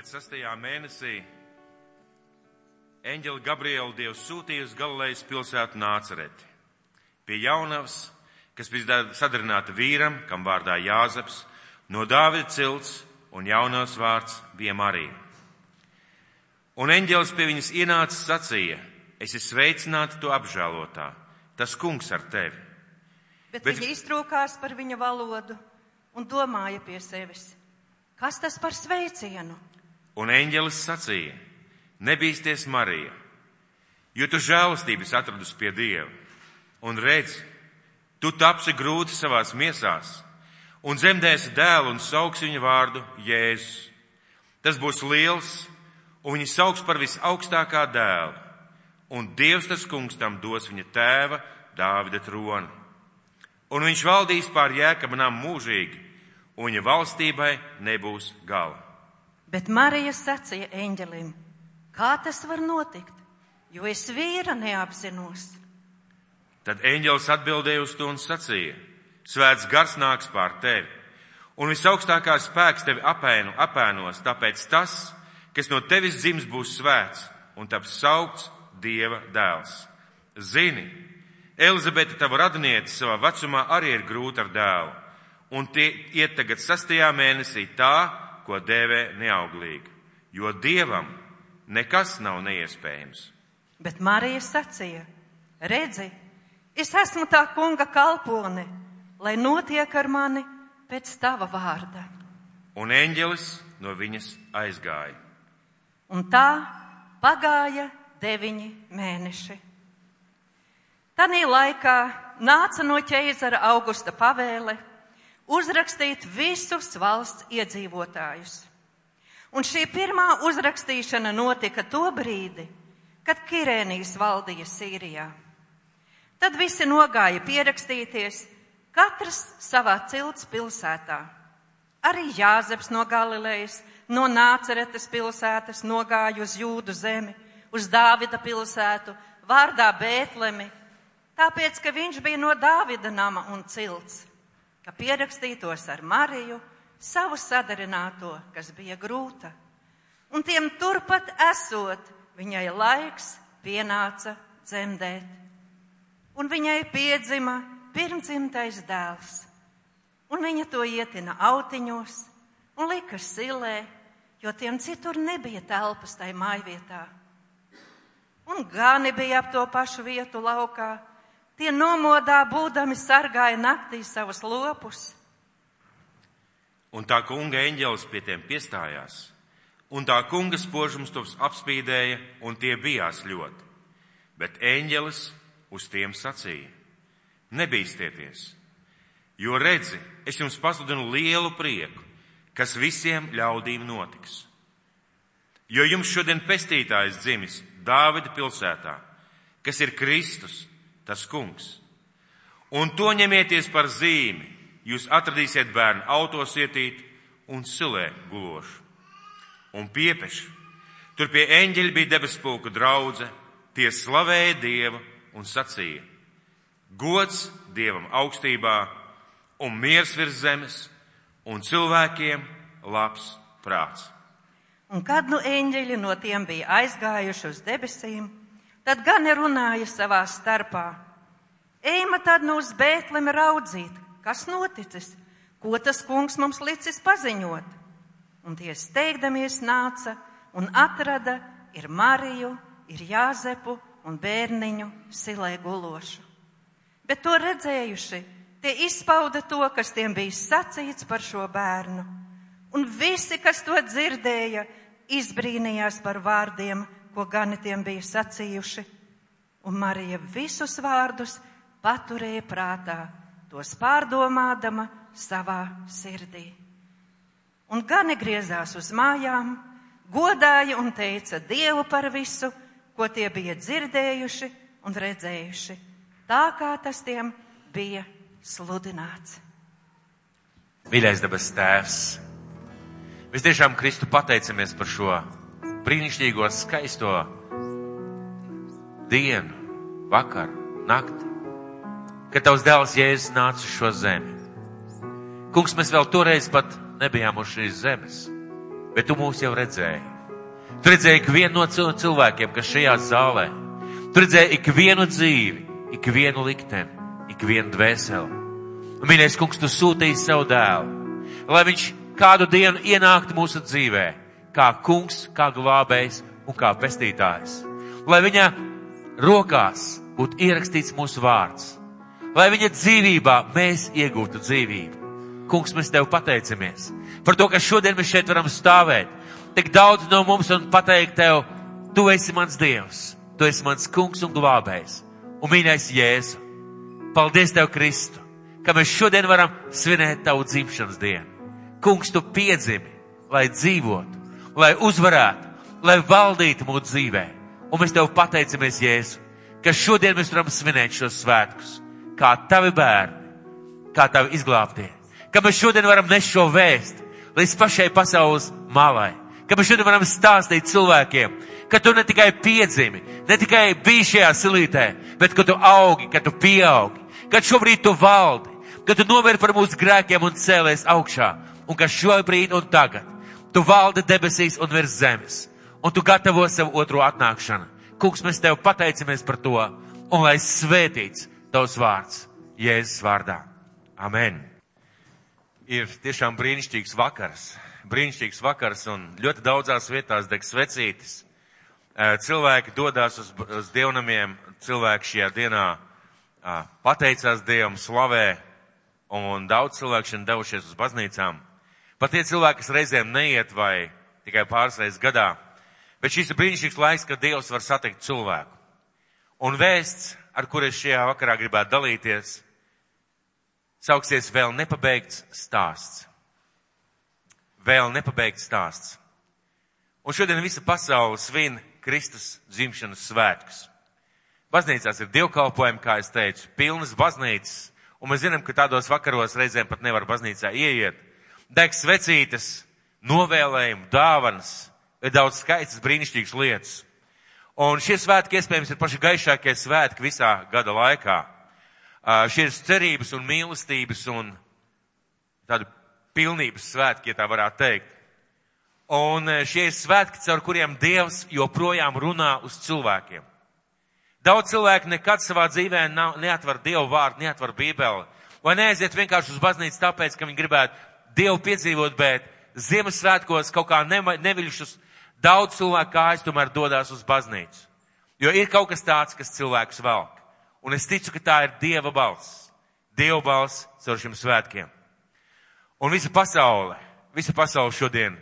Bet sastajā mēnesī eņģeli Gabriela Dievs sūtīja uz Galilejas pilsētu Nācereti. Pie jaunavas, kas bija sadarināta vīram, kam vārdā Jāzeps, no Dāvida cilts, un jaunavas vārds bija Marija. Un eņģelis pie viņas ienāca sacīja, es esmu sveicināta tu apžēlotā, tas kungs ar tevi. Bet, Bet viņa iztrūkās par viņa valodu un domāja pie sevis, kas tas par sveicienu? Un eņģelis sacīja, nebīsties Marija, jo tu žēlastības atradus pie Dieva. Un redz, tu tapsi grūti savās miesās un dzemdēsi dēlu un sauks viņa vārdu Jēzus. Tas būs liels, un viņi sauks par visaugstākā dēlu, un Dievs tas kungs tam dos viņa tēva Dāvida troni. Un viņš valdīs pār jēkabanām mūžīgi, un viņa valstībai nebūs gala. Bet Marija sacīja eņģelim, kā tas var notikt, jo es vīra neapzinos. Tad eņģelis atbildēja uz to un sacīja, svēts gars nāks pār tevi, un visaugstākās spēks tevi apēnu, apēnos, tāpēc tas, kas no tevis dzims, būs svēts un taps saukts Dieva dēls. Zini, Elizabete, tava radiniece, savā vecumā arī ir grūta ar dēlu, un tie iet tagad sastajā mēnesī tā, ko dēvē neauglīgi, jo Dievam nekas nav neiespējams. Bet Marija sacīja, redzi, es esmu tā kunga kalpone lai notiek ar mani pēc tava vārda. Un eņģelis no viņas aizgāja. Un tā pagāja deviņi mēneši. Tanī laikā nāca no ķeizara augusta pavēle uzrakstīt visus valsts iedzīvotājus. Un šī pirmā uzrakstīšana notika to brīdi, kad Kirēnijas valdīja Sīrijā. Tad visi nogāja pierakstīties Katrs savā cilts pilsētā. Arī Jāzeps no Galilejas, no Nāceretes pilsētas nogāja uz Jūdu zemi, uz Dāvida pilsētu, vārdā Bētlemi, tāpēc, ka viņš bija no Dāvida nama un cilts, ka pierakstītos ar Mariju, savu sadarināto, kas bija grūta. Un tiem turpat esot, viņai laiks pienāca dzemdēt. Un viņai piedzima pirmdzimtais dēls, un viņa to ietina autiņos un lika silē, jo tiem citur nebija telpas tai mājvietā. Un gani bija ap to pašu vietu laukā, tie nomodā būdami sargāja naktī savus lopus. Un tā kunga eņģelis pie tiem piestājās, un tā kunga spožums tos apspīdēja, un tie bijās ļoti. Bet eņģelis uz tiem sacīja: Nebīsties, jo redzi, es jums pasludinu lielu prieku, kas visiem ļaudīm notiks. Jo jums šodien pestītājs dzimis Dāvida pilsētā, kas ir Kristus, tas kungs. Un to ņemieties par zīmi, jūs atradīsiet bērnu autosietīt un silē gulošu. Un piepeši, tur pie eņģeļa bija debespulka draudze, tie slavēja Dievu un sacīja, gods Dievam augstībā un miers virs zemes un cilvēkiem labs prāts. Un kad nu eņģeļi no tiem bija aizgājuši uz debesīm, tad gan runāja savā starpā. Ejma tad nu uz Bētlemi raudzīt, kas noticis, ko tas kungs mums licis paziņot. Un tie steigdamies nāca un atrada ir Mariju, ir Jāzepu un bērniņu silē gulošu bet to redzējuši, tie izpauda to, kas tiem bija sacīts par šo bērnu. Un visi, kas to dzirdēja, izbrīnījās par vārdiem, ko gani tiem bija sacījuši. Un Marija visus vārdus paturēja prātā, tos pārdomādama savā sirdī. Un gani griezās uz mājām, godāja un teica Dievu par visu, ko tie bija dzirdējuši un redzējuši tā kā tas tiem bija sludināts. Mīļais dabas tēvs, mēs tiešām Kristu pateicamies par šo brīnišķīgo, skaisto dienu, vakaru, nakti, kad tavs dēls Jēzus nāca uz šo zemi. Kungs, mēs vēl toreiz pat nebijām uz šīs zemes, bet tu mūs jau redzēji. Tu redzēji ikvienu no cilvēkiem, kas šajā zālē. Tu redzēji ikvienu dzīvi, ikvienu likteni, ikvienu dvēseli. Mīļais kungs, tu sūtīji savu dēlu, lai viņš kādu dienu ienāktu mūsu dzīvē, kā kungs, kā glābējs un kā pestītājs. Lai viņa rokās būtu ierakstīts mūsu vārds, lai viņa dzīvībā mēs iegūtu dzīvību. Kungs, mēs tev pateicamies par to, ka šodien mēs šeit varam stāvēt. Tik daudz no mums un pateikt tev, tu esi mans Dievs, tu esi mans kungs un glābējs. Un mīļais Jēzu, paldies tev, Kristu, ka mēs šodien varam svinēt tavu dzimšanas dienu. Kungs, tu piedzimi, lai dzīvotu, lai uzvarētu, lai valdītu mūsu dzīvē. Un mēs tev pateicamies, Jēzu, ka šodien mēs varam svinēt šos svētkus, kā tavi bērni, kā tavi izglābtie ka mēs šodien varam nest šo vēstu līdz pašai pasaules malai, ka mēs šodien varam stāstīt cilvēkiem, ka tu ne tikai piedzimi, ne tikai biji šajā silītē, bet ka tu augi, ka tu pieaugi, ka šobrīd tu valdi, ka tu novēr par mūsu grēkiem un cēlies augšā, un ka šobrīd un tagad tu valdi debesīs un virs zemes, un tu gatavo savu otro atnākšanu. Kungs, mēs tev pateicamies par to, un lai svētīts tavs vārds Jēzus vārdā. Amen ir tiešām brīnišķīgs vakars. Brīnišķīgs vakars un ļoti daudzās vietās deg svecītis. Cilvēki dodas uz, uz dievnamiem, cilvēki šajā dienā pateicās Dievam, slavē, un daudz cilvēku šodien devušies uz baznīcām. Pat tie cilvēki, kas reizēm neiet vai tikai pāris reizes gadā, bet šis ir brīnišķīgs laiks, kad Dievs var satikt cilvēku. Un vēsts, ar kur es šajā vakarā gribētu dalīties, sauksies vēl nepabeigts stāsts. Vēl nepabeigts stāsts. Un šodien visa pasaule svin Kristus dzimšanas svētkus. Baznīcās ir dievkalpojumi, kā es teicu, pilnas baznīcas, un mēs zinām, ka tādos vakaros reizēm pat nevar baznīcā ieiet. Deg svecītes, novēlējumi, dāvanas, ir daudz skaistas, brīnišķīgas lietas. Un šie svētki iespējams ir paši gaišākie svētki visā gada laikā šīs cerības un mīlestības un tādu pilnības svētki, ja tā varētu teikt. Un šie ir svētki, caur kuriem Dievs joprojām runā uz cilvēkiem. Daudz cilvēku nekad savā dzīvē nav, neatver Dievu vārdu, neatver Bībeli. Vai neaiziet vienkārši uz baznīcu tāpēc, ka viņi gribētu Dievu piedzīvot, bet Ziemassvētkos kaut kā neviļšus daudz cilvēku kājas tomēr dodas uz baznīcu. Jo ir kaut kas tāds, kas cilvēkus velk. Un es ticu, ka tā ir Dieva balss. Dieva balss caur šiem svētkiem. Un visa pasaule, visa pasaule šodien.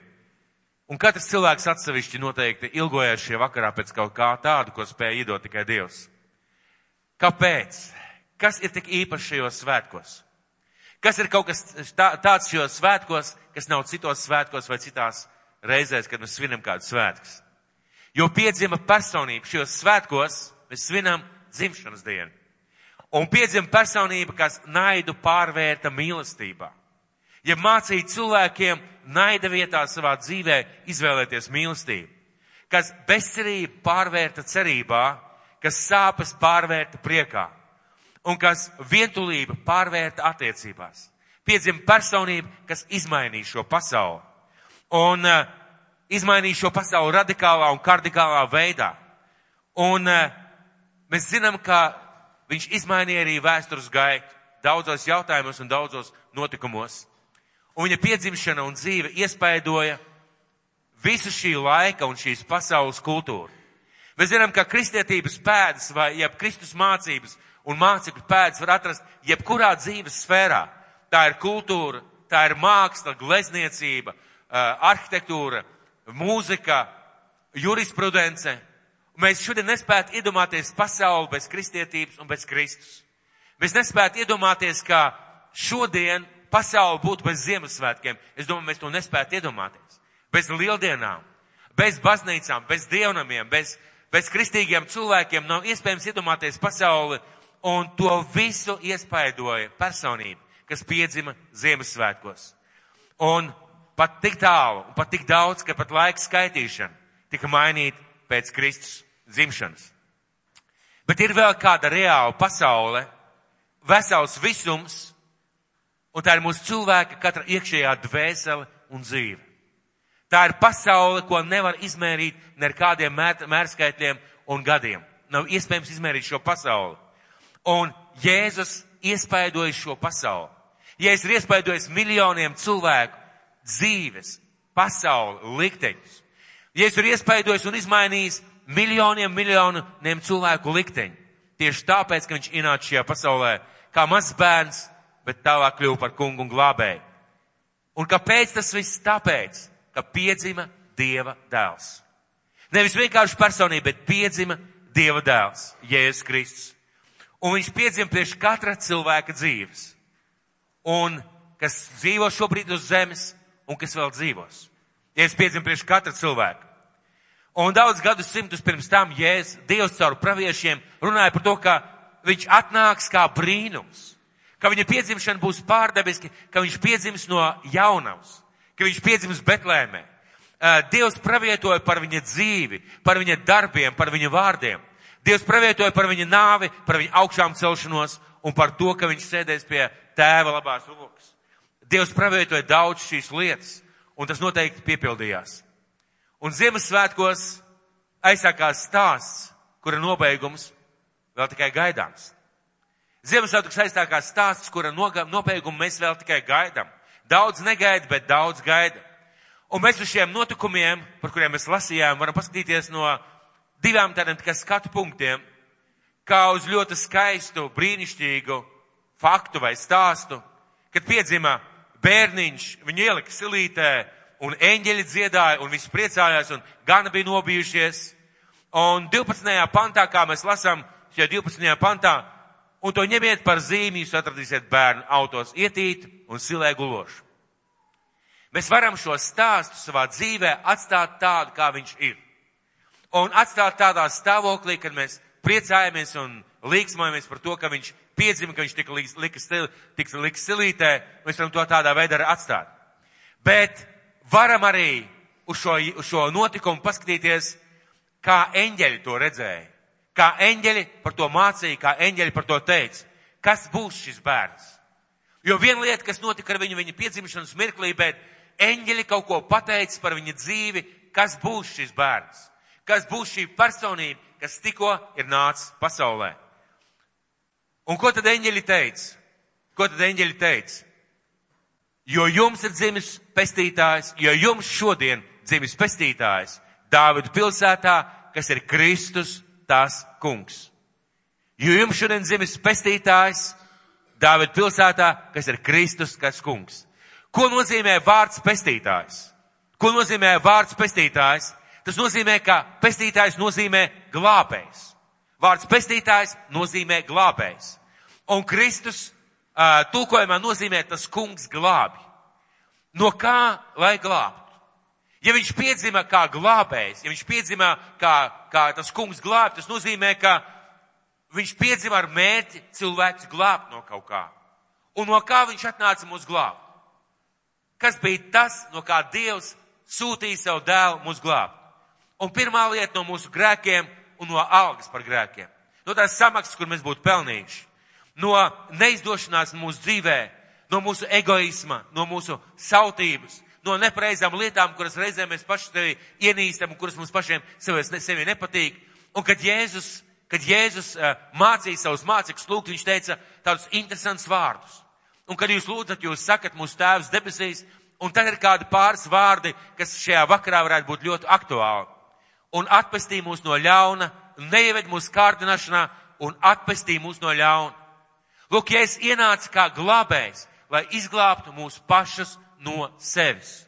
Un katrs cilvēks atsevišķi noteikti ilgojas šajā vakarā pēc kaut kā tādu, ko spēja iedot tikai Dievs. Kāpēc? Kas ir tik īpašs šajos svētkos? Kas ir kaut kas tā, tāds šajos svētkos, kas nav citos svētkos vai citās reizēs, kad mēs svinam kādu svētkus? Jo piedzima personība šajos svētkos, mēs svinam dzimšanas dienu. Un piedzima personība, kas naidu pārvērta mīlestībā. Ja mācīja cilvēkiem naida vietā savā dzīvē izvēlēties mīlestību, kas bezcerība pārvērta cerībā, kas sāpes pārvērta priekā un kas vientulība pārvērta attiecībās. Piedzima personība, kas izmainīja šo pasauli. Un uh, izmainīja šo pasauli radikālā un kardikālā veidā. Un uh, Mēs zinām, ka viņš izmainīja arī vēstures gaitu daudzos jautājumos un daudzos notikumos. Un viņa piedzimšana un dzīve iespaidoja visu šī laika un šīs pasaules kultūru. Mēs zinām, ka kristietības pēdas vai jeb Kristus mācības un mācekļu pēdas var atrast jebkurā dzīves sfērā. Tā ir kultūra, tā ir māksla, glezniecība, arhitektūra, mūzika, jurisprudence, Mēs šodien nespētu iedomāties pasauli bez kristietības un bez Kristus. Mēs nespētu iedomāties, ka šodien pasauli būtu bez Ziemassvētkiem. Es domāju, mēs to nespētu iedomāties. Bez lieldienām, bez baznīcām, bez dievnamiem, bez, bez kristīgiem cilvēkiem nav iespējams iedomāties pasauli, un to visu iespaidoja personība, kas piedzima Ziemassvētkos. Un pat tik tālu, un pat tik daudz, ka pat laika skaitīšana tika mainīta pēc Kristus dzimšanas. Bet ir vēl kāda reāla pasaule, vesels visums, un tā ir mūsu cilvēka katra iekšējā dvēsele un dzīve. Tā ir pasaule, ko nevar izmērīt ne ar kādiem mēr, mērskaitļiem un gadiem. Nav iespējams izmērīt šo pasauli. Un Jēzus iespaidoja šo pasauli. Jēzus ir iespaidojis miljoniem cilvēku dzīves, pasauli, likteņus. Jēzus ir iespaidojis un izmainījis miljoniem, miljoniem cilvēku likteņu. Tieši tāpēc, ka viņš ienāca šajā pasaulē kā mazs bērns, bet tālāk kļuva par kungu un glābēju. Un kāpēc tas viss? Tāpēc, ka piedzima Dieva dēls. Nevis vienkārši personība, bet piedzima Dieva dēls, Jēzus Kristus. Un viņš piedzima priekš katra cilvēka dzīves. Un kas dzīvo šobrīd uz zemes, un kas vēl dzīvos. Jēzus piedzima priekš katra cilvēka. Un daudz gadus simtus pirms tam Jēzus, Dievs caur praviešiem runāja par to, ka viņš atnāks kā brīnums, ka viņa piedzimšana būs pārdabiski, ka viņš piedzims no jaunavas, ka viņš piedzims Betlēmē. Dievs pravietoja par viņa dzīvi, par viņa darbiem, par viņa vārdiem. Dievs pravietoja par viņa nāvi, par viņa augšām celšanos un par to, ka viņš sēdēs pie tēva labās rokas. Dievs pravietoja daudz šīs lietas, un tas noteikti piepildījās. Un Ziemassvētkos aizsākās stāsts, kura nobeigums vēl tikai gaidāms. Ziemassvētkus aizsākās stāsts, kura nobeigumu mēs vēl tikai gaidām. Daudz negaida, bet daudz gaida. Un mēs uz šiem notikumiem, par kuriem mēs lasījām, varam paskatīties no divām tādiem tikai skatu punktiem, kā uz ļoti skaistu, brīnišķīgu faktu vai stāstu, kad piedzima bērniņš, viņu ielika silītē, un eņģeļi dziedāja, un visi priecājās, un gana bija nobijušies. Un 12. pantā, kā mēs lasām, šajā 12. pantā, un to ņemiet par zīmi, jūs atradīsiet bērnu autos ietīt un silē gulošu. Mēs varam šo stāstu savā dzīvē atstāt tādu, kā viņš ir. Un atstāt tādā stāvoklī, kad mēs priecājamies un līksmojamies par to, ka viņš piedzima, ka viņš tika liks, liks silītē, mēs varam to tādā veidā arī atstāt. Bet varam arī uz šo, uz šo notikumu paskatīties, kā eņģeļi to redzēja, kā eņģeļi par to mācīja, kā eņģeļi par to teica. Kas būs šis bērns? Jo viena lieta, kas notika ar viņu viņa piedzimšanas mirklī, bet eņģeļi kaut ko pateica par viņa dzīvi, kas būs šis bērns, kas būs šī personība, kas tikko ir nācis pasaulē. Un ko tad eņģeļi teica? Ko tad eņģeļi teica? Jo jums ir dzimis pestītājs, jo jums šodien dzimis pestītājs Dāvidu pilsētā, kas ir Kristus, tās kungs. Jo jums šodien dzimis pestītājs Dāvidu pilsētā, kas ir Kristus, kas kungs. Ko nozīmē vārds pestītājs? Ko nozīmē vārds pestītājs? Tas nozīmē, ka pestītājs nozīmē glābējs. Vārds pestītājs nozīmē glābējs. Un Kristus uh, tulkojumā nozīmē tas kungs glābi. No kā lai glābtu? Ja viņš piedzima kā glābējs, ja viņš piedzima kā, kā tas kungs glāb, tas nozīmē, ka viņš piedzima ar mērķi cilvēks glābt no kaut kā. Un no kā viņš atnāca mūs glābt? kas bija tas, no kā Dievs sūtīja savu dēlu mūsu glābt. Un pirmā lieta no mūsu grēkiem un no algas par grēkiem. No tās samaksas, kur mēs būtu pelnījuši. No neizdošanās mūsu dzīvē, no mūsu egoisma, no mūsu sautības, no nepareizām lietām, kuras reizēm mēs paši sevi ienīstam un kuras mums pašiem sevi, sevi nepatīk. Un kad Jēzus, kad Jēzus uh, mācīja savus mācekļus lūgt, viņš teica tādus interesantus vārdus. Un, kad jūs lūdzat, jūs sakat mūsu tēvs debesīs, un tad ir kādi pāris vārdi, kas šajā vakarā varētu būt ļoti aktuāli. Un atpestī mūs no ļauna, neieved mūsu kārdināšanā un atpestī mūs no ļauna. Lūk, ja es ienācu kā glābējs, lai izglābtu mūs pašus no sevis.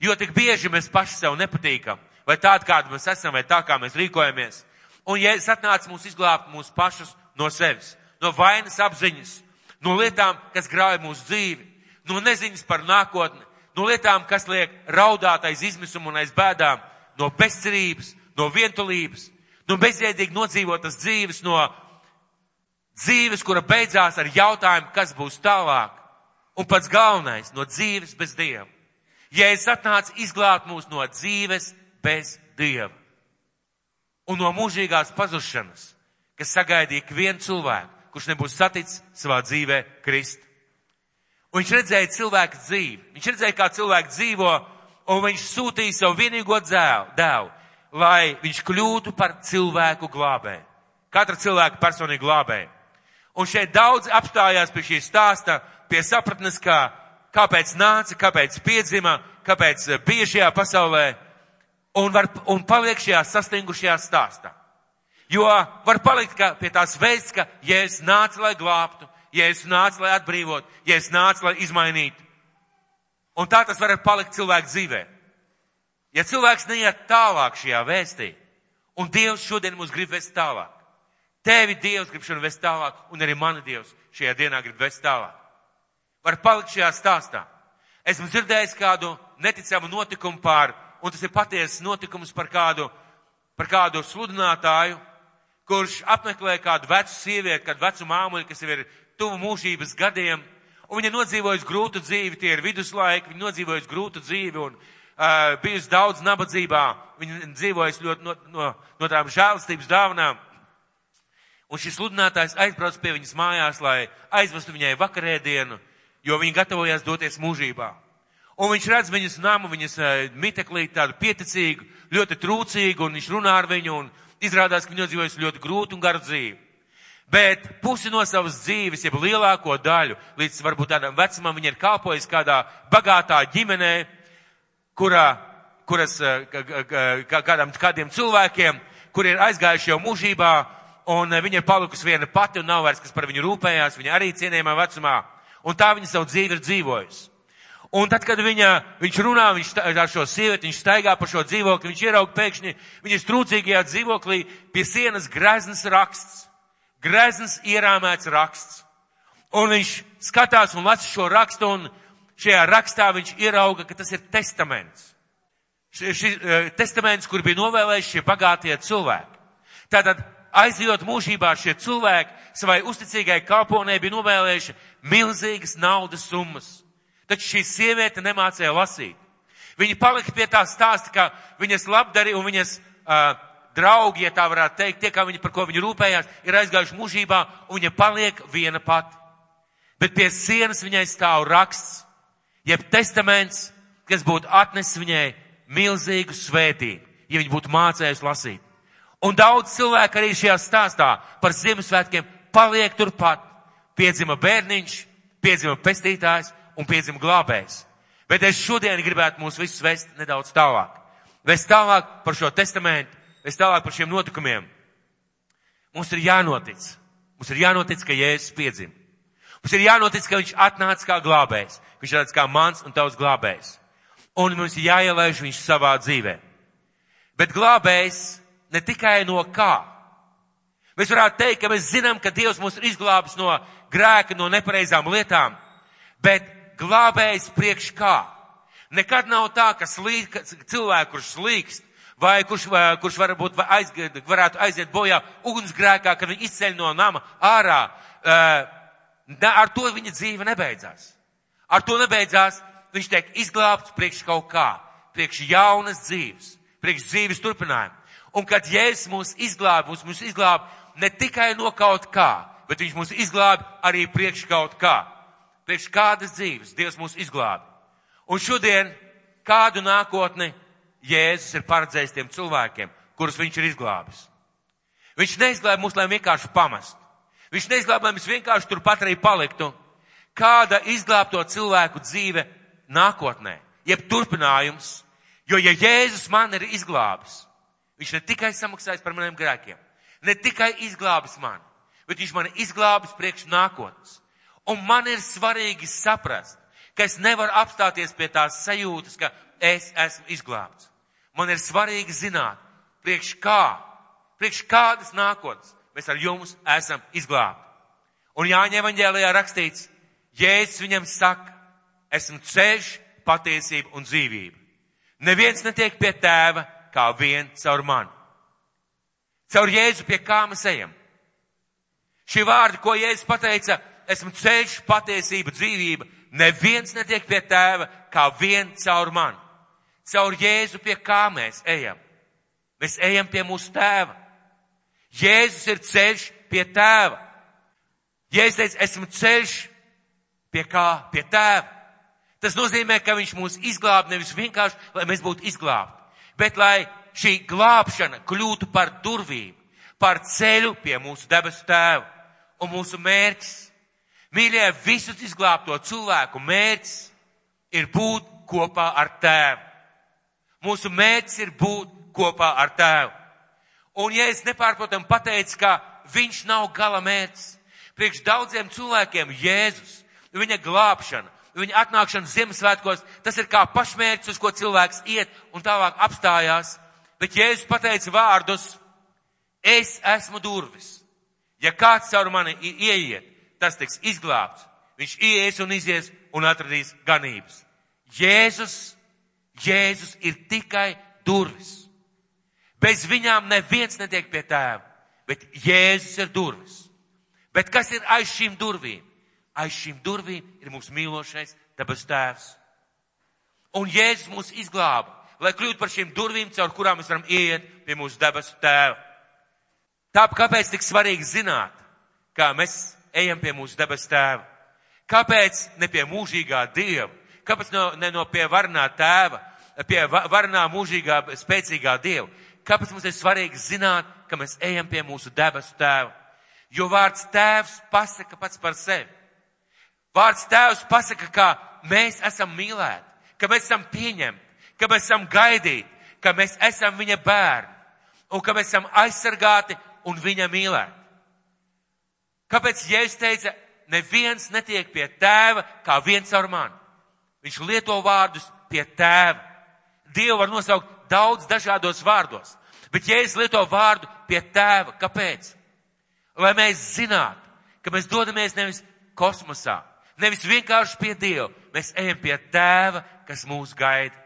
Jo tik bieži mēs paši sev nepatīkam, vai tādi, kādi mēs esam, vai tā, kā mēs rīkojamies. Un ja es atnācu mūs izglābt mūs pašus no sevis, no vainas apziņas, no lietām, kas grauj mūsu dzīvi, no neziņas par nākotni, no lietām, kas liek raudāt aiz izmisuma un aiz bēdām, no bezcerības, no vientulības, no bezjēdīgi nodzīvotas dzīves, no dzīves, kura beidzās ar jautājumu, kas būs tālāk, un pats galvenais, no dzīves bez Dieva. Ja es atnācu izglābt mūs no dzīves bez Dieva un no mūžīgās pazušanas, kas sagaidīja ikvienu cilvēku, kurš nebūs saticis savā dzīvē Kristu. Un viņš redzēja cilvēku dzīvi. Viņš redzēja, kā cilvēki dzīvo, un viņš sūtīja savu vienīgo dzēlu, dēlu, lai viņš kļūtu par cilvēku glābēju. Katra cilvēka personīgi glābēju. Un šeit daudz apstājās pie šī stāsta, pie sapratnes, kā, kāpēc nāca, kāpēc piedzima, kāpēc bija šajā pasaulē, un, var, un paliek šajā sastingušajā stāstā. Jo var palikt pie tās veids, ka Jēzus nāca, lai glābtu, Jēzus nāca, lai atbrīvot, Jēzus nāca, lai izmainītu. Un tā tas var palikt cilvēku dzīvē. Ja cilvēks neiet tālāk šajā vēstī, un Dievs šodien mūs grib vest tālāk, tevi Dievs grib šodien vest tālāk, un arī mani Dievs šajā dienā grib vest tālāk. Var palikt šajā stāstā. Esmu dzirdējis kādu neticamu notikumu pār, un tas ir patiesas notikums par kādu, par kādu sludinātāju, kurš apmeklē kādu vecu sievieti, kādu vecu māmuļu, kas jau ir tuvu mūžības gadiem, un viņa nodzīvojas grūtu dzīvi, tie ir viduslaiki, viņa nodzīvojas grūtu dzīvi un uh, bijusi daudz nabadzībā, viņa dzīvojas ļoti no, no, no tām žēlastības dāvanām. Un šis sludinātājs aizbrauc pie viņas mājās, lai aizvestu viņai vakarēdienu, jo viņa gatavojās doties mūžībā. Un viņš redz viņas namu, viņas uh, miteklīt tādu pieticīgu, ļoti trūcīgu, un viņš runā ar viņu, un izrādās, ka viņa dzīvojas ļoti grūtu un garu dzīvi. Bet pusi no savas dzīves, jeb lielāko daļu, līdz varbūt tādam vecumam, viņa ir kalpojusi kādā bagātā ģimenē, kurā, kuras kādam, kādiem cilvēkiem, kuri ir aizgājuši jau mūžībā, un viņa ir palikusi viena pati un nav vairs, kas par viņu rūpējās, viņa arī cienījumā vecumā, un tā viņa savu dzīvi ir dzīvojusi. Un tad, kad viņa, viņš runā, viņš ar šo sievieti, viņš staigā pa šo dzīvokli, viņš ieraug pēkšņi viņas trūcīgajā dzīvoklī pie sienas greznas raksts grezns ierāmēts raksts. Un viņš skatās un lasa šo rakstu, un šajā rakstā viņš ierauga, ka tas ir testaments. Šis uh, testaments, kur bija novēlējuši šie bagātie cilvēki. Tātad, aizjot mūžībā, šie cilvēki savai uzticīgai kalponē bija novēlējuši milzīgas naudas summas. Taču šī sieviete nemācīja lasīt. Viņa palika pie tā stāsta, ka viņas labdari un viņas uh, draugi, ja tā varētu teikt, tie, kā viņi par ko viņi rūpējās, ir aizgājuši mūžībā, un viņa paliek viena pati. Bet pie sienas viņai stāv raksts, jeb testaments, kas būtu atnesis viņai milzīgu svētību, ja viņa būtu mācējusi lasīt. Un daudz cilvēku arī šajā stāstā par Ziemassvētkiem paliek turpat. Piedzima bērniņš, piedzima pestītājs un piedzima glābējs. Bet es šodien gribētu mūs visus vest nedaudz tālāk. Vest tālāk par šo testamentu, es tālāk par šiem notikumiem. Mums ir jānotic. Mums ir jānotic, ka Jēzus piedzim. Mums ir jānotic, ka viņš atnāca kā glābējs. Viņš ir tāds kā mans un tavs glābējs. Un mums ir jāielaiž viņš savā dzīvē. Bet glābējs ne tikai no kā. Mēs varētu teikt, ka mēs zinām, ka Dievs mūs ir izglābis no grēka, no nepareizām lietām, bet glābējs priekš kā. Nekad nav tā, ka slīk, cilvēku, kurš slīkst, vai kurš, vai, kurš varbūt aizgiet, varētu aiziet bojā ugunsgrēkā, kad viņi izceļ no nama ārā. Ar to viņa dzīve nebeidzās. Ar to nebeidzās. Viņš tiek izglābts priekš kaut kā, priekš jaunas dzīves, priekš dzīves turpinājuma. Un kad Jēzus mūs izglāba, mūs, mūs izglāba ne tikai no kaut kā, bet viņš mūs izglāba arī priekš kaut kā. Priekš kādas dzīves Dievs mūs izglāba. Un šodien kādu nākotni Jēzus ir paredzējis tiem cilvēkiem, kurus viņš ir izglābis. Viņš neizglāba mūs, lai vienkārši pamestu. Viņš neizglāba, lai mēs vienkārši turpat arī paliktu. Kāda izglābto cilvēku dzīve nākotnē, jeb turpinājums, jo ja Jēzus man ir izglābis, viņš ne tikai samaksājis par maniem grēkiem, ne tikai izglābis mani, bet viņš mani izglābis priekš nākotnes. Un man ir svarīgi saprast, ka es nevaru apstāties pie tās sajūtas, ka es esmu izglābts. Man ir svarīgi zināt, priekš kā, priekš kādas nākotnes mēs ar jums esam izglābti. Un Jāņa evaņģēlijā rakstīts, Jēzus viņam saka, esmu ceļš, patiesība un dzīvība. Neviens netiek pie tēva kā vien caur mani. Caur Jēzu pie kā mēs ejam. Šie vārdi, ko Jēzus pateica, esmu ceļš, patiesība, dzīvība, neviens netiek pie tēva kā vien caur mani caur Jēzu pie kā mēs ejam. Mēs ejam pie mūsu tēva. Jēzus ir ceļš pie tēva. Jēzus teica, esmu ceļš pie kā? Pie tēva. Tas nozīmē, ka viņš mūs izglāb nevis vienkārši, lai mēs būtu izglābti, bet lai šī glābšana kļūtu par durvīm, par ceļu pie mūsu debesu tēva. Un mūsu mērķis, mīļie, visus izglābto cilvēku mērķis ir būt kopā ar tēvu. Mūsu mērķis ir būt kopā ar tēvu. Un ja es nepārprotam pateicu, ka viņš nav gala mērķis, priekš daudziem cilvēkiem Jēzus, viņa glābšana, viņa atnākšana Ziemassvētkos, tas ir kā pašmērķis, uz ko cilvēks iet un tālāk apstājās. Bet Jēzus pateica vārdus, es esmu durvis. Ja kāds caur mani ieiet, tas tiks izglābts. Viņš ies un izies un atradīs ganības. Jēzus, Jēzus ir tikai durvis. Bez viņām neviens netiek pie tēva, bet Jēzus ir durvis. Bet kas ir aiz šīm durvīm? Aiz šīm durvīm ir mūsu mīlošais dabas tēvs. Un Jēzus mūs izglāba, lai kļūtu par šīm durvīm, caur kurām mēs varam ieiet pie mūsu debesu tēva. Tāpēc, kāpēc tik svarīgi zināt, kā mēs ejam pie mūsu debesu tēva? Kāpēc ne pie mūžīgā dieva? Kāpēc no, ne no pie varnā tēva, pie varnā mūžīgā, spēcīgā dieva? Kāpēc mums ir svarīgi zināt, ka mēs ejam pie mūsu debesu tēva? Jo vārds tēvs pasaka pats par sevi. Vārds tēvs pasaka, ka mēs esam mīlēti, ka mēs esam pieņemti, ka mēs esam gaidīti, ka mēs esam viņa bērni un ka mēs esam aizsargāti un viņa mīlēti. Kāpēc Jēzus teica, neviens netiek pie tēva kā viens ar mani? Viņš lieto vārdus pie tēva. Dievu var nosaukt daudz dažādos vārdos, bet Jēzus lieto vārdu pie tēva. Kāpēc? lai mēs zinātu, ka mēs dodamies nevis kosmosā, nevis vienkārši pie Dieva, mēs ejam pie Tēva, kas mūs gaida,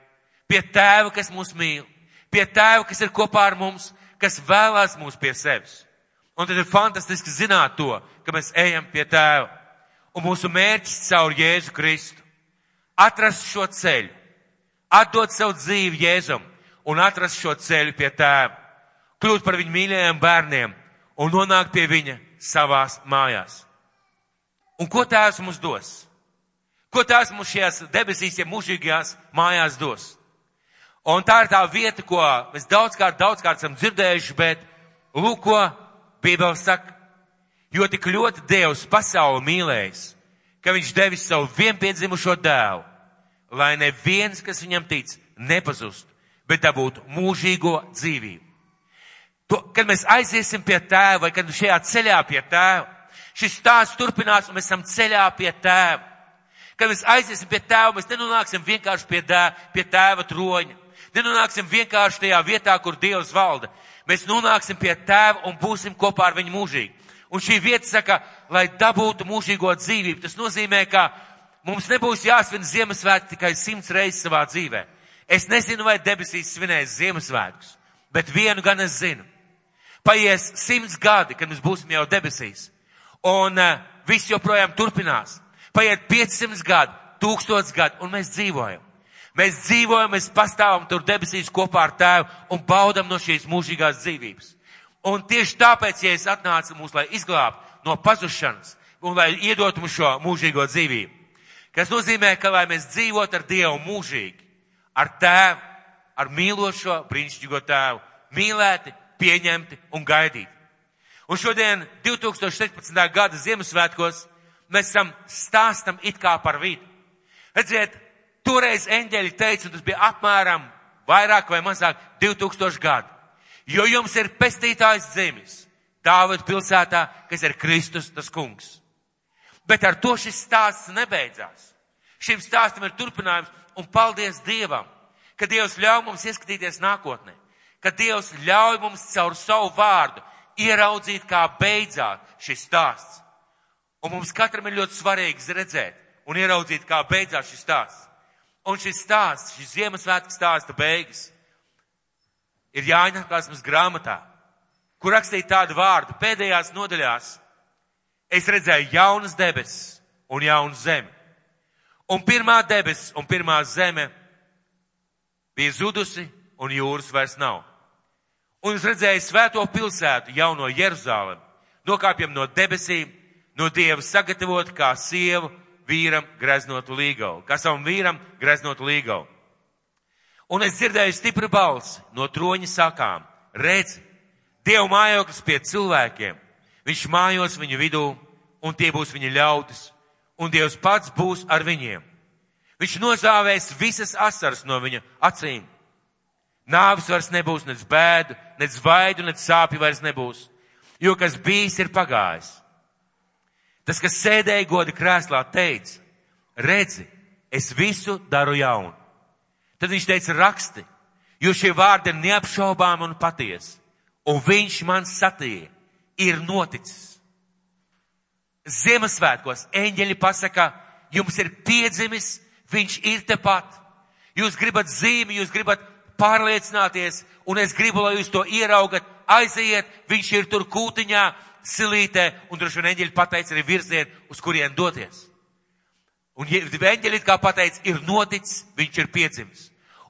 pie Tēva, kas mūs mīl, pie Tēva, kas ir kopā ar mums, kas vēlās mūs pie sevis. Un tad ir fantastiski zināt to, ka mēs ejam pie Tēva. Un mūsu mērķis caur Jēzu Kristu atrast šo ceļu, atdot savu dzīvi Jēzum un atrast šo ceļu pie Tēva, kļūt par viņu mīļajiem bērniem, un nonākt pie viņa savās mājās. Un ko tēvs mums dos? Ko tēvs mums šajās debesīs, ja mūžīgajās mājās dos? Un tā ir tā vieta, ko mēs daudzkārt, daudzkārt esam dzirdējuši, bet lūk, ko Bībele saka. Jo tik ļoti Dievs pasauli mīlējis, ka viņš devis savu vienpiedzimušo dēlu, lai neviens, kas viņam tic, nepazustu, bet dabūtu mūžīgo dzīvību. To, kad mēs aiziesim pie tēva, vai kad šajā ceļā pie tēva, šis stāsts turpinās un mēs esam ceļā pie tēva. Kad mēs aiziesim pie tēva, mēs nenonāksim vienkārši pie, dā, pie tēva troņa. Nenonāksim vienkārši tajā vietā, kur Dievs valda. Mēs nonāksim pie tēva un būsim kopā ar viņu mūžīgi. Un šī vieta saka, lai dabūtu mūžīgo dzīvību. Tas nozīmē, ka mums nebūs jāsvin Ziemassvētki tikai simts reizes savā dzīvē. Es nezinu, vai debesīs svinēs Ziemassvētkus, bet vienu gan es zinu Paies simts gadi, kad mēs būsim jau debesīs. Un uh, viss joprojām turpinās. Paiet 500 gadi, 1000 gadi, un mēs dzīvojam. Mēs dzīvojam, mēs pastāvam tur debesīs kopā ar tēvu un baudam no šīs mūžīgās dzīvības. Un tieši tāpēc, ja es atnācu mūs, lai izglābtu no pazušanas un lai iedotu mums šo mūžīgo dzīvību, kas nozīmē, ka lai mēs dzīvotu ar Dievu mūžīgi, ar tēvu, ar mīlošo, brīnišķīgo tēvu, mīlēti, pieņemti un gaidīti. Un šodien, 2016. gada Ziemassvētkos, mēs esam stāstam it kā par vidu. Redziet, toreiz eņģeļi teica, un tas bija apmēram vairāk vai mazāk 2000 gadu. Jo jums ir pestītājs dzimis, Dāvida pilsētā, kas ir Kristus tas kungs. Bet ar to šis stāsts nebeidzās. Šim stāstam ir turpinājums, un paldies Dievam, ka Dievs ļauj mums ieskatīties nākotnē ka Dievs ļauj mums caur savu vārdu ieraudzīt, kā beidzās šis stāsts. Un mums katram ir ļoti svarīgi redzēt un ieraudzīt, kā beidzās šis stāsts. Un šis stāsts, šis Ziemassvētku stāsta beigas, ir Jāņa Kāsmas grāmatā, kur rakstīja tādu vārdu pēdējās nodaļās. Es redzēju jaunas debesis un jaunu zemi. Un pirmā debesis un pirmā zeme bija zudusi un jūras vairs nav. Un es redzēju svēto pilsētu, jauno Jeruzālēm, nokāpjam no debesīm, no Dieva sagatavot kā sievu vīram greznotu līgavu. Kas savam vīram greznotu līgavu. Un es dzirdēju stipru balsi no troņa sakām. Redzi, Dievu mājoklis pie cilvēkiem. Viņš mājos viņu vidū, un tie būs viņa ļautis, un Dievs pats būs ar viņiem. Viņš nozāvēs visas asaras no viņa acīm. Nāvis vairs nebūs, nec bēdu, nec vaidu, nec sāpju vairs nebūs, jo kas bijis ir pagājis. Tas, kas sēdēja goda krēslā, teica, redzi, es visu daru jaunu. Tad viņš teica, raksti, jo šie vārdi ir neapšaubām un patiesi. Un viņš man satīja, ir noticis. Ziemassvētkos eņģeļi pasaka, jums ir piedzimis, viņš ir tepat. Jūs gribat zīmi, jūs gribat pārliecināties, un es gribu, lai jūs to ieraugat, aiziet, viņš ir tur kūtiņā, silītē, un droši vien eņģeļi pateica arī virzienu, uz kurien doties. Un eņģeļi kā pateica, ir noticis, viņš ir piedzimis.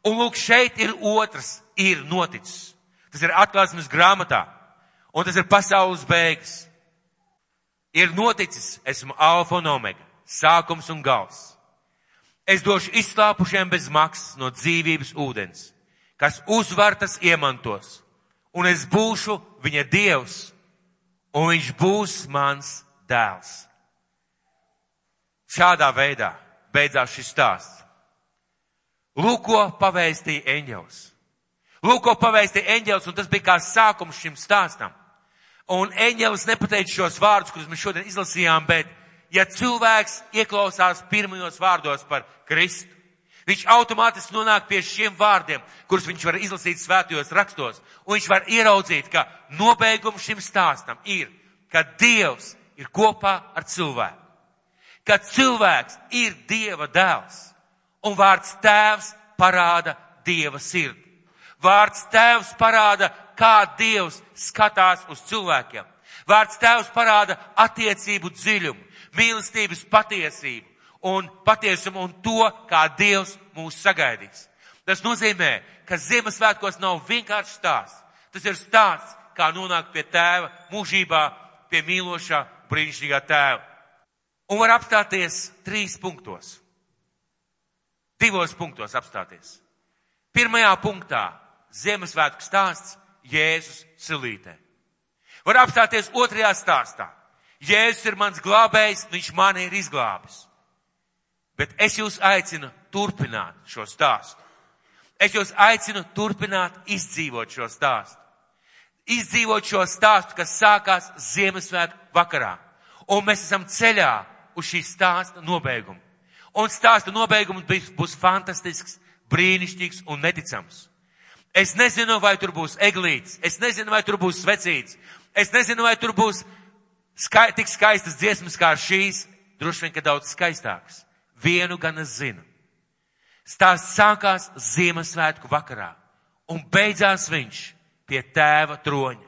Un lūk, šeit ir otrs, ir noticis. Tas ir atklāsmes grāmatā, un tas ir pasaules beigas. Ir noticis, esmu alfa un omega, sākums un gals. Es došu izslāpušiem bez maksas no dzīvības ūdens, kas uzvar tas iemantos, un es būšu viņa dievs, un viņš būs mans dēls. Šādā veidā beidzās šis stāsts. Lūk, ko pavēstīja eņģels. Lūk, ko pavēstīja eņģels, un tas bija kā sākums šim stāstam. Un eņģelis nepateica šos vārdus, kurus mēs šodien izlasījām, bet ja cilvēks ieklausās pirmajos vārdos par Kristu, viņš automātiski nonāk pie šiem vārdiem, kurus viņš var izlasīt svētajos rakstos, un viņš var ieraudzīt, ka nobeigums šim stāstam ir, ka Dievs ir kopā ar cilvēku, ka cilvēks ir Dieva dēls, un vārds tēvs parāda Dieva sirdi. Vārds tēvs parāda, kā Dievs skatās uz cilvēkiem. Vārds tēvs parāda attiecību dziļumu, mīlestības patiesību un patiesumu un to, kā Dievs mūs sagaidīs. Tas nozīmē, ka Ziemassvētkos nav vienkārši stāsts. Tas ir stāsts, kā nonākt pie tēva mūžībā, pie mīlošā, brīnišķīgā tēva. Un var apstāties trīs punktos. Divos punktos apstāties. Pirmajā punktā Ziemassvētku stāsts Jēzus silītē. Var apstāties otrajā stāstā. Jēzus ir mans glābējs, viņš mani ir izglābis. Bet es jūs aicinu turpināt šo stāstu. Es jūs aicinu turpināt izdzīvot šo stāstu. Izdzīvot šo stāstu, kas sākās Ziemassvētku vakarā. Un mēs esam ceļā uz šī stāsta nobeigumu. Un stāsta nobeigums būs, būs fantastisks, brīnišķīgs un neticams. Es nezinu, vai tur būs eglīts, es nezinu, vai tur būs svecīts, es nezinu, vai tur būs skai, tik skaistas dziesmas kā šīs, droši vien, ka daudz skaistākas. Vienu gan es zinu. Stāsts sākās Ziemassvētku vakarā un beidzās viņš pie tēva troņa.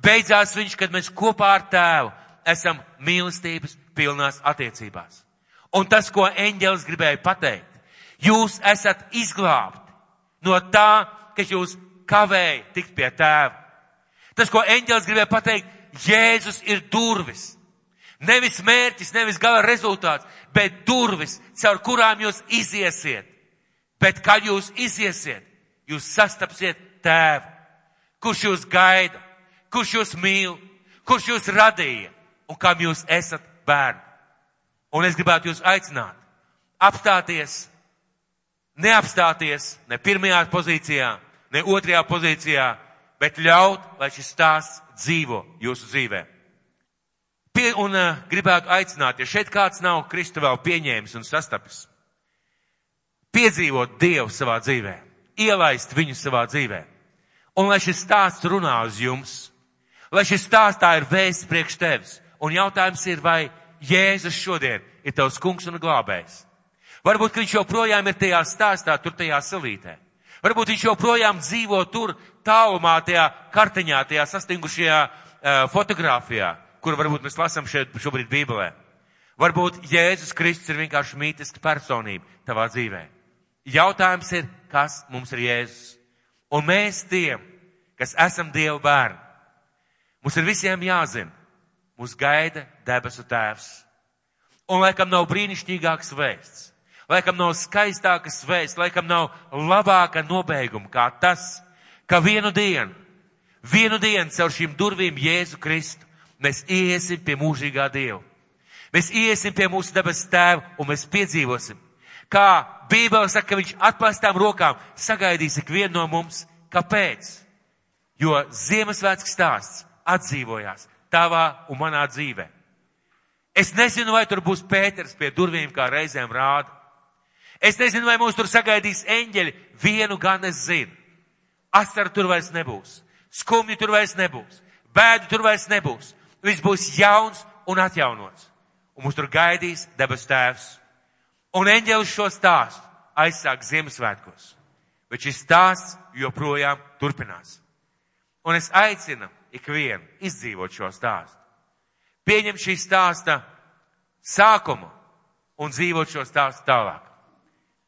Beidzās viņš, kad mēs kopā ar tēvu esam mīlestības pilnās attiecībās. Un tas, ko eņģēlis gribēja pateikt, jūs esat izglābti no tā, kas jūs kavēja tikt pie tēva. Tas, ko eņģēlis gribēja pateikt, Jēzus ir durvis. Nevis mērķis, nevis gala rezultāts, bet durvis, caur kurām jūs iziesiet. Bet kad jūs iziesiet, jūs sastapsiet tēvu, kurš jūs gaida, kurš jūs mīl, kurš jūs radīja un kam jūs esat bērni. Un es gribētu jūs aicināt, apstāties, neapstāties ne pirmajā pozīcijā, ne otrajā pozīcijā, bet ļaut, lai šis stāsts dzīvo jūsu dzīvē. Pie, un uh, gribētu aicināt, ja šeit kāds nav Kristu vēl pieņēmis un sastapis, piedzīvot Dievu savā dzīvē, ielaist viņu savā dzīvē, un lai šis stāsts runā uz jums, lai šis stāsts tā ir vēsts priekš tevis, un jautājums ir, vai Jēzus šodien ir tavs kungs un glābējs. Varbūt, ka viņš joprojām ir tajā stāstā, tur tajā salītē. Varbūt viņš joprojām dzīvo tur, tālumā, tajā kartiņā, tajā sastingušajā uh, fotografijā, kur varbūt mēs lasām šeit šobrīd Bībelē. Varbūt Jēzus Kristus ir vienkārši mītiska personība tavā dzīvē. Jautājums ir, kas mums ir Jēzus? Un mēs tiem, kas esam Dieva bērni, mums ir visiem jāzina, mūs gaida debesu tēvs. Un laikam nav brīnišķīgāks vēsts, laikam nav skaistākas vēsts, laikam nav labāka nobeiguma kā tas, ka vienu dienu, vienu dienu caur šīm durvīm Jēzu Kristu mēs iesim pie mūžīgā Dieva. Mēs iesim pie mūsu debes tēva un mēs piedzīvosim, kā Bībele saka, ka viņš atpastām rokām sagaidīs ikvienu no mums. Kāpēc? Jo Ziemassvētku stāsts atdzīvojās tavā un manā dzīvē. Es nezinu, vai tur būs Pēters pie durvīm, kā reizēm rāda. Es nezinu, vai mūs tur sagaidīs eņģeļi. Vienu gan es zinu. Asaru tur vairs nebūs. Skumju tur vairs nebūs. Bēdu tur vairs nebūs. Viss būs jauns un atjaunots. Un mūs tur gaidīs debes tēvs. Un eņģelis šo stāstu aizsāk Ziemassvētkos. Bet šis stāsts joprojām turpinās. Un es aicinu ikvienu izdzīvot šo stāstu. Pieņemt šī stāsta sākumu un dzīvot šo stāstu tālāk.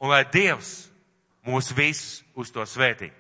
Un lai Dievs mūs visus uz to svētī.